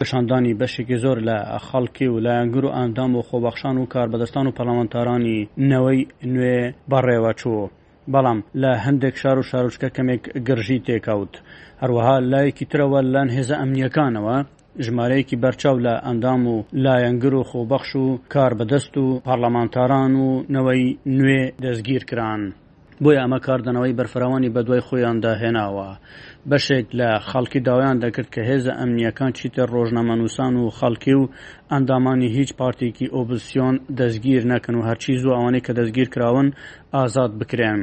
پیشاندانی بەشێکی زۆر لە خەڵکی و لایەنگر و ئەندام و خۆبەخشان و کاربەدەستان و پەرلەمانتارانی نەوەی نوێ بەڕێوەچوو، بەڵام لە هەندێک شار و شارۆچکە کەمێک گرژی تێکەوت. هەروەها لایەکی ترەوە لەلایەن هێزە ئەمنییەکانەوە ژمارەیەکی بەرچاو لە ئەندام و لایەنگر و خۆبەخش و کاربەدەست و پارلەمانتاران و نەوەی نوێ دەستگیر کران، بۆیە ئەمە کاردانەوەی بەرفراوانی بەدوای خۆیاندا هێناوە. بەشێک لە خەڵکی داوایان دەکرد کە هێزە ئەمنییەکان چیتر ڕۆژنامەنووسان و خەڵکی و ئەندامانی هیچ پارتێکی ئۆپزسیۆن دەستگیر نەکەن و هەرچی زوو ئەوانەی کە دەستگیر کراون ئازاد بکرێن.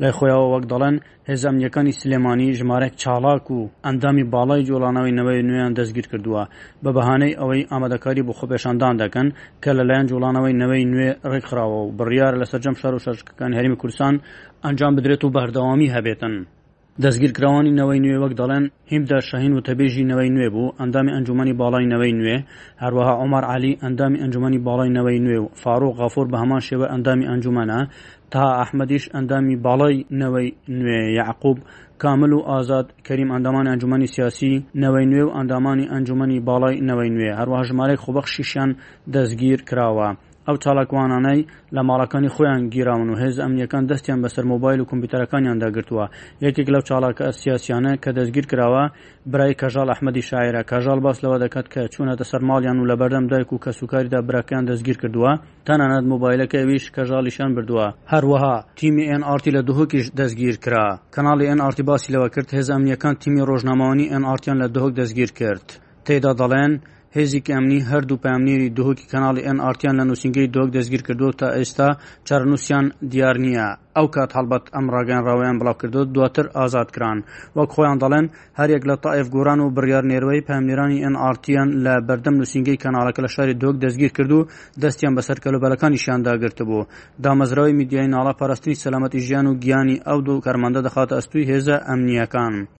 لای خۆیەوە وەک دەڵێن هێزە ئەمنییەکانی سلێمانی ژمارەیەک چاڵاک و ئەندامی باڵای جوڵانەوەی نەوەی نوێیان دەستگیر کردووە بە بەهانەی ئەوەی ئامادەکاری بۆ خۆپێشاندان دەکەن کە لەلایەن جوڵانەوەی نەوەی نوێ ڕێکخراوە و بڕیارە لە سەرجەم شار و شارۆچکەکانی هەرێمی کوردستان ئەنجام بدرێت و بەردەوامی هەبێتن. دەستگیرکراوانی نەوەی نوێ وەک دەڵێن، هیمدار شاهین وتەبێژی نەوەی نوێ بوو، ئەندامی ئەنجوومەنی باڵای نەوەی نوێ، هەروەها عومەر عەلی، ئەندامی ئەنجوومەنی باڵای نەوەی نوێ و فاروق غەفور بە هەمان شێوە ئەندامی ئەنجوومەنە، تەها ئەحمەدیش ئەندامی باڵای نەوەی نوێ، یەعقووب کامل و ئازاد کەریم ئەندامانی ئەنجوومەنی سیاسی نەوەی نوێ و ئەندامانی ئەنجوومەنی باڵای نەوەی نوێ، هەروەها ژمارەیەک خۆبەخشیشیان دەستگیر کراوە. ئەو چالاکوانانەی لە ماڵەکانی خۆیان گیراون و هێزە ئەمنییەکان دەستیان بەسەر مۆبایل و کۆمپیوتەرەکانیاندا گرتووە. یەکێک لەو چالاکە سیاسییانە کە دەستگیرکراوە، برای کەژاڵ ئەحمەدی شاعیرە. کەژاڵ باس لەوە دەکات کە چوونەتە سەر ماڵیان و لەبەردەم دایک و کەسوکاریدا براکەیان دەستگیرکردووە، تەنانەت مۆبایلەکەی ئەویش کەژاڵیشیان بردووە. هەروەها تیمی ئێن ئاڕتی لە دهۆکیش دەستگیرکرا. کەناڵی ئێن ئاڕتی باسی لەوە کرد، هێزە ئەمنییەکان تیمی رۆژنامەوانیی ئێن ئاڕتیان لە دهۆک دەستگیرکرد. تێیدا دەڵێن، هێزیکی ئەمنی هەردوو پەیامنێری دهۆکی کەناڵی ئێن ئارتیان لە نووسینگەی دهۆک دەستگیرکردووە و تا ئێستا چارەنووسیان دیار نییە، ئەوکات هەڵبەت ئەم ڕاگەیەنراوەیان بڵاوکردەوە دواتر ئازادکران. وەک خۆیان دەڵێن، هەریەک لە تائێف گۆران و بڕیار نێروەی پەیامنێرانی ئێن ئارتیان لە بەردەم نووسینگەی کەناڵەکە لە شاری دهۆک دەستگیرکرد و دەستیان بەسەر کەلوپەلەکانیشیاندا گرتبوو. دامەزراوەی میدیایی ناڵا پاراستنی سەلامەتی ژیان و گیانی ئەو دوو کارمەندە دەخاتە ئەستووی هێزە ئەمنییەکان.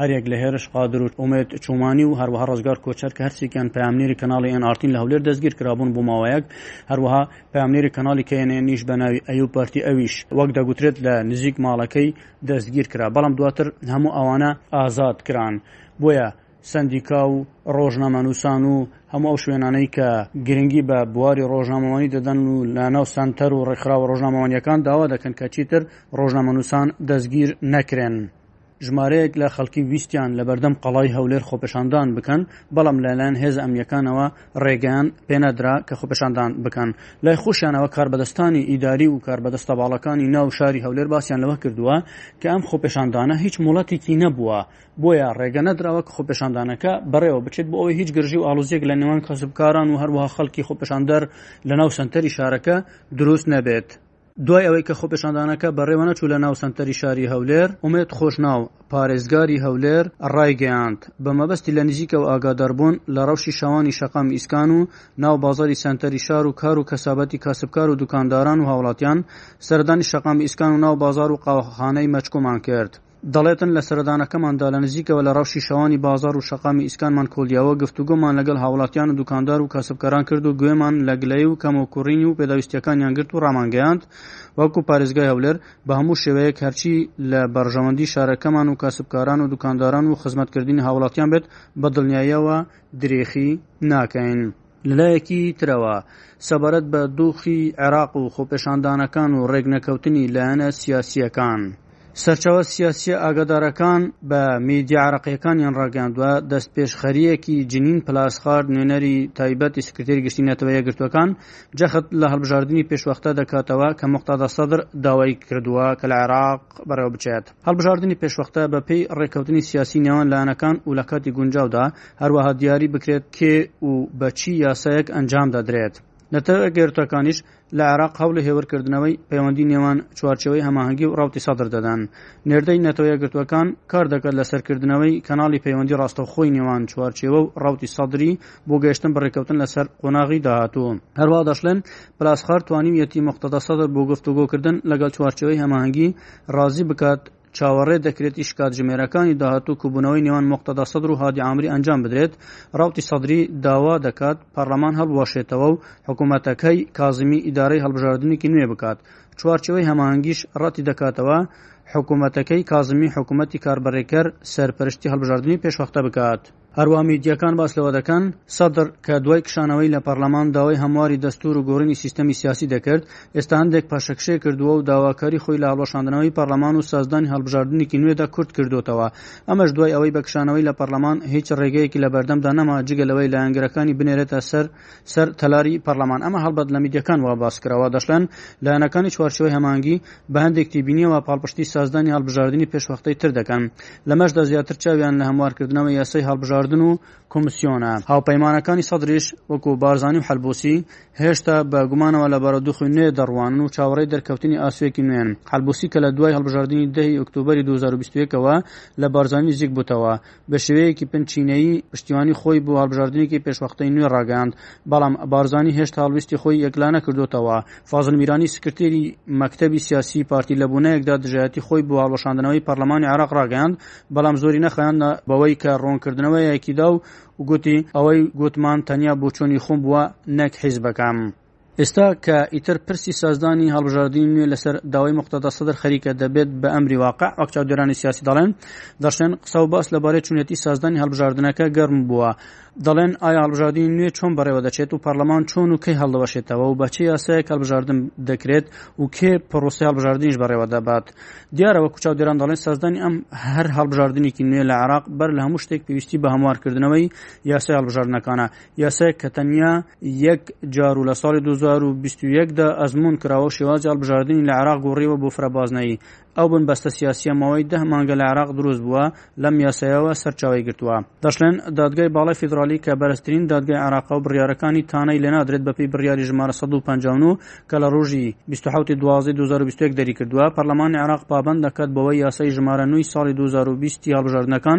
هەریەک لە هێرش قادر و ئومێد چومانی و هەروەها ڕزگار کۆچەر کە هەرسێکیان پەیامنێری کەناڵی ئێن ئارتین لە هەولێر دەستگیر کرابوون بۆ ماوەیەک هەروەها پەیامنێری کەناڵی کەێنێنیش بە ناوی ئەیوب پارتی ئەویش وەک دەگوترێت لە نزیک ماڵەکەی دەستگیر کرا بەڵام دواتر هەموو ئەوانە ئازاد کران بۆیە سندیکا و ڕۆژنامەنووسان و هەموو ئەو شوێنانەی کە گرنگی بە بواری ڕۆژنامەوانی دەدەن و لە ناو سنتەر و ڕێکخراوە ڕۆژنامەوانیەکان داوا دەکەن کە چیتر ڕۆژنامەنووسان دەستگیر نەکرێن. ژمارەیەک لە خەڵکی ویستیان لەبەردەم قەڵای هەولێر خۆپێشاندان بکەن، بەڵام لەلایەن هێزە ئەمنییەکانەوە ڕێگەیان پێنەدرا کە خۆپێشاندان بکەن. لای خۆشیانەوە کاربەدەستانی ئیداری و کاربەدەستە باڵاکانی ناو شاری هەولێر باسیان لەوە کردووە کە ئەم خۆپێشاندانە هیچ مۆڵەتێکی نەبووە، بۆیە ڕێگە نەدراوە کە خۆپێشاندانەکە بەڕێوە بچێت بۆ ئەوەی هیچ گرژی و ئاڵۆزییەک لە نێوان کەسوکاران و هەروەها خەڵکی خۆپێشاندەر لەناو سەنتەری شارەکە دروست نەبێت. دوای ئەوەی کە خۆپێشاندانەکە بەڕێوەنەچوو لە ناو سەنتەری شاری هەولێر، ئومێد خۆشناو، پارێزگاری هەولێر ڕایگەیاند، بە مەبەستی لە نزیکەوە ئاگاداربوون لە ڕەوشی شەوانی شەقام ئیسکان و ناو بازاڕی سەنتەری شار و کار و کەسابەتی کاسبکار و دوکانداران و هاوڵاتیان، سەردانی شەقام ئیسکان و ناو بازاڕ و قاوەخانەی مەچکۆمان کرد. دەڵێتن لە سەردانەکەماندا لە نزیکەوە لە رەوشی شەوانی بازاڕ و شەقامی ئیسکانمان کۆڵیاوە، گفتوگۆمان لەگەڵ هاوڵاتیان و دوکاندار و کاسبکاران کرد و گوێمان لە گلەیی و کەموکوڕیی و پێداویستییەکانیان گرت و رامانگەیاند وەکو پارێزگای هەولێر بە هەموو شێوەیەک هەرچی لە بەڕژەوەندی شارەکەمان و کاسبکاران و دوکانداران و خزمەتکردنی هاوڵاتیان بێت بە دڵنیاییەوە درێخی ناکەین. لەلایەکی ترەوە، سەبارەت بە دۆخی عێراق و خۆپێشاندانەکان و ڕێکنەکەوتنی لایەنە سیاسییەکان، سەرچاوە سیاسییە ئاگادارەکان بە میدیا عێراقییەکانیان ڕاگەیاندووە، دەستپێشخەرییەکی جنین پلاسخارت نوێنەری تایبەتی سکرتێری گشتی نەتەوە یەکگرتووەکان جەخت لە هەڵبژاردنی پێشوەختە دەکاتەوە کە موقتەدا سەدر داوای کردووە کە لە عێراق بەڕێوەبچێت. هەڵبژاردنی پێشوەختە بەپێی ڕێککەوتنی سیاسی نێوان لایەنەکان و لە کاتی گونجاودا هەروەها دیاری بکرێت کێ و بە چی یاسایەک ئەنجام دەدرێت. نەتەوە گەورتەکانیش لە عێراق هەوڵی هێورکردنەوەی پەیوەندی نێوان چوارچێوەی هەماهەنگی و ڕەوتی سەدر دەدەن. نێردەی نەتەوە یەکگرتووەکان کار دەکات لەسەر کردنەوەی کەناڵی پەیوەندی ڕاستەوخۆی نێوان چوارچێوە و ڕەوتی سەدری بۆ گەیشتن بە ڕێککەوتن لەسەر قۆناغی داهاتوو. هەروەها دەشڵێن، پلاسخارت توانیویەتی موقتەدا سەدر بۆ گفتوگۆکردن لەگەڵ چوارچێوەی هەماهەنگی ڕازی بکات، چاوەڕێ دەکرێت ئیش کاتژمێرەکانی داهاتوو کوبوونەوەی نێوان موقتەدا سەدر و هادی عامری ئەنجام بدرێت، ڕەوتی سەدری داوا دەکات پەڕلەمان هەڵبوەشێتەوە و حکومەتەکەی کازمی ئیدارەی هەڵبژاردنێکی نوێ بکات، چوارچێوەی هەماهەنگیش ڕەتی دەکاتەوە حکومەتەکەی کازمی حکومەتی کاربەڕێکەر سەرپەرشتی هەڵبژاردنی پێشوەختە بکات. هەروا میدیاکان باس لەوە دەکەن، سەدر کە دوای کشانەوەی لە پەرلەمان داوای هەمواری دەستوور و گۆڕینی سیستەمی سیاسی دەکرد، ئێستا هەندێک پاشەکشەی کردووە و داواکاری خۆی لە هەڵوەشاندنەوەی پەرلەمان و سازدانی هەڵبژاردنێکی نوێدا کورت کردۆتەوە، ئەمەش دوای ئەوەی بە کشانەوەی لە پەرلەمان هیچ رێگەیەکی لەبەردەمدا نەما جگە لەوەی لایەنگرەکانی بنێرێتە سەر سەر تەلاری پەرلەمان ئەمە هەڵبەت لە میدیەکان وا باسکراوە دەشڵێن لایەنەکانی چوارچەوەی هەمانگی بە هەندێک تێبینیەوە پاڵپشتی سازدانی هەڵبژاردنی پێشوەختەی تر دەکەن لەمەشدا زیاتر چاویان لە هەموارکردنەوە یاسای هەڵبژاردن و کۆمسیۆنە هاوپەیمانەکانی سەدریش وەکو بارزانی و حەلبوسی هێشتا بە گومانەوە لە بارودوخی نوێ دەڕوانن و چاوەڕێی دەرکەوتنی ئاسوێکی نوێن حەلبوسی کە لە دوای هەڵبژاردننی دەهی ئۆکتۆبری 2021ەوە لە بارزانی نزیک بووتەوە بە شێوەیەکی بنچینەیی پشتیوانی خۆی بۆ هەڵبژاردنێکی پێشوەختەی نوێ ڕاگەیاند، بەڵام بارزانی هێشتا هەڵویستی خۆی یەکلا نەکردۆتەوە. فازڵ میرانی سکرتێری مەکتەبی سیاسیی پارتی لە بۆنەیەکدا دژایەتی خۆی بۆ هەڵوەشاندنەوەی پەڕلەمانی عێراق ڕاگەیاند، بەڵام زۆری نەخایاند بەوەی کە ڕوونکردنەوەیەکی دا و گوتی، ئەوەی گوتمان تەنیا بۆچوونی خۆم بووە نەک حیزبەکەم. ئێستا کە ئیتر پرسی سازدانی هەڵبژاردنی نوێ لەسەر داوای مختدا سەدر خەریکە دەبێت بە ئەمری واقع وەک چاودێرانی سیاسی دەڵێن دەشێن قسە و باس لەبارەی چونەتی سازدانی هەڵبژاردنەکە گەرم بووە دەڵێن ئایا هەڵبژاردنی نوێ چۆن بەڕێوە دەچێت و پەرلەمان چۆن و کەی هەڵدەوەشێتەوە و بەچی یاسایەک هەڵبژاردن دەکرێت و کێ پرۆسی هەڵبژاردنیش بەڕێوە دەبات دیارەوە کوچاو دێران دەڵێن سازدانی ئەم هەر هەڵبژاردنێکی نوێ لە عراق بەر لە هەموو شتێک پێویستی بە هەموارکردنەوەی یاسای هەڵبژاردنەکانە یاسایەک کە تەنیا یەک جار و لە ساڵی 2021 دا ئەزموون کراوە و شێوازی هەڵبژاردنی لە عێراق گۆڕیوە بۆ فرە بازنەیی. ئەو بنبەستە سیاسییە ماوەی دە مانگە لە عێراق دروست بووە، لەم یاسایەوە سەرچاوەی گرتووە. دەشڵێن، دادگای باڵای فیدراڵی کە بەرزترین دادگای عێراقە و بڕیارەکانی تانەی لێ نادرێت بەپێی بڕیاری ژمارە سەد و پەنجا و نۆ کە لە ڕۆژی بیست و حەوت ی دوازدەی دوو هەزار و بیست و یەک دەریکردووە، پەرلەمانی عێراق پابەند دەکات بەوەی یاسای ژمارە نۆ ی ساڵی دوو هەزار و بیست ی هەڵبژاردنەکان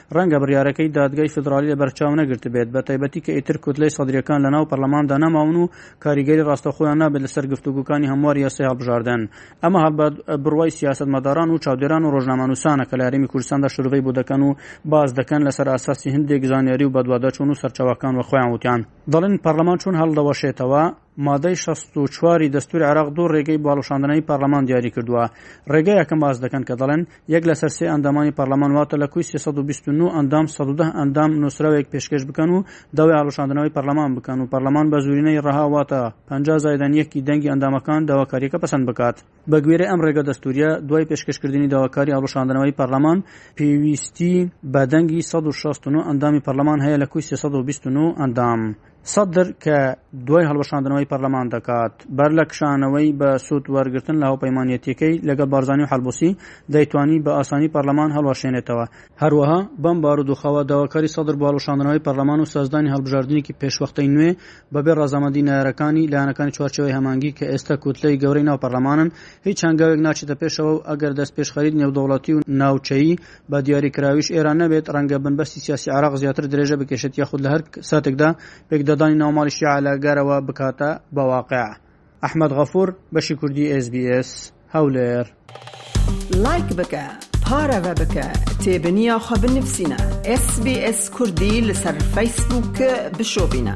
ڕەنگە بڕیارەکەی دادگای فیدراڵی لەبەرچاو نەگرتبێت، بەتایبەتی کە ئیتر کوتلەی سەدرییەکان لەناو پەرلەماندا نەماون و کاریگەری ڕاستەوخۆیان نابێت لەسەر گفتوگۆکانی هەموار یاسای هەڵبژاردن. ئەمە هەڵبەت بڕوای سیاسەتمەداران و چاودێران و ڕۆژنامەنووسانە کە لە هەرێمی کوردستاندا شرۆڤەی بۆ دەکەن و باس دەکەن، لەسەر ئاساسی هەندێک زانیاری و بەدواداچوون و سەرچاوەکان وەک خۆیان وتیان دەڵێن پەرلەمان چۆن هەڵدەوەشێتەوە، مادەی شەست و چوار ی دەستوری عێراق دوو ڕێگەی بۆ هەڵوشاندنەی پەرلەمان دیاری کردووە. ڕێگە یەکەم باس دەکەن کە دەڵێن، یەک لەسەر سێ ئەندامانی پەرلەمان واتە لە کوی سێ سەد و بیست و نۆ ئەندام سەد و دە ئەندام نوسراوێک پێشکێش بکەن و داوای هەڵوشاندنەوەی پەرلەمان بکەن و پەرلەمان بە زورینەی ڕەها واتە پەنجا زایدەن یەکی دەنگی ئەندامەکان داواکاریەکە پەسەند بکات. بە گوێرەی ئەم ڕێگە دەستوریە دوای پێشکێش کردنی داواکاری هەڵوشاندنەوەی پەرلەمان پێویستی بە دەنگی سەد و شەست و نۆ ئەندامی پەرلەمان هەیە لە کوی سێ سەد و بیست و نۆ ئەندام. سەدر کە دوای هەڵوەشاندنەوەی پەرلەمان دەکات، بەر لە کشانەوەی بە سوود وەرگرتن لە هاوپەیمانیەتییەکەی لەگەڵ بارزانی و حەلبوسی، دەیتوانی بە ئاسانی پەرلەمان هەڵوەشێنێتەوە. هەروەها بەم بارودۆخەوە داواکاری سەدر بۆ هەڵوەشاندنەوەی پەرلەمان و سازدانی هەڵبژاردنێکی پێشوەختەی نوێ بەبێ ڕەزامەندی نەیارەکانی لایەنەکانی چوارچێوەی هەمانگی کە ئێستا کوتلەی گەورەی ناو پەرلەمانن، هیچ هەنگاوێک ناچێتە پێشەوە و ئەگەر دەستپێشخەریی نێودەوڵەتی و ناوچەیی با دیاریکراویش ئێران نەبێت، ڕەنگە بنبەستی سیاسی عێراق زیاتر درێژە بکێشێت یاخود لە هەر ساتێکدا پێکدادانی ناوماڵی شیعە لە گەرەوە بکاتە بە واقع. ئەحمەد غەفور، بەشی کوردی SBS، هەولێر. لایک بکە پارەڤە بکە تێبنیا خو بنفسینە SBS کوردی لسر فیسبوک بشۆبینە.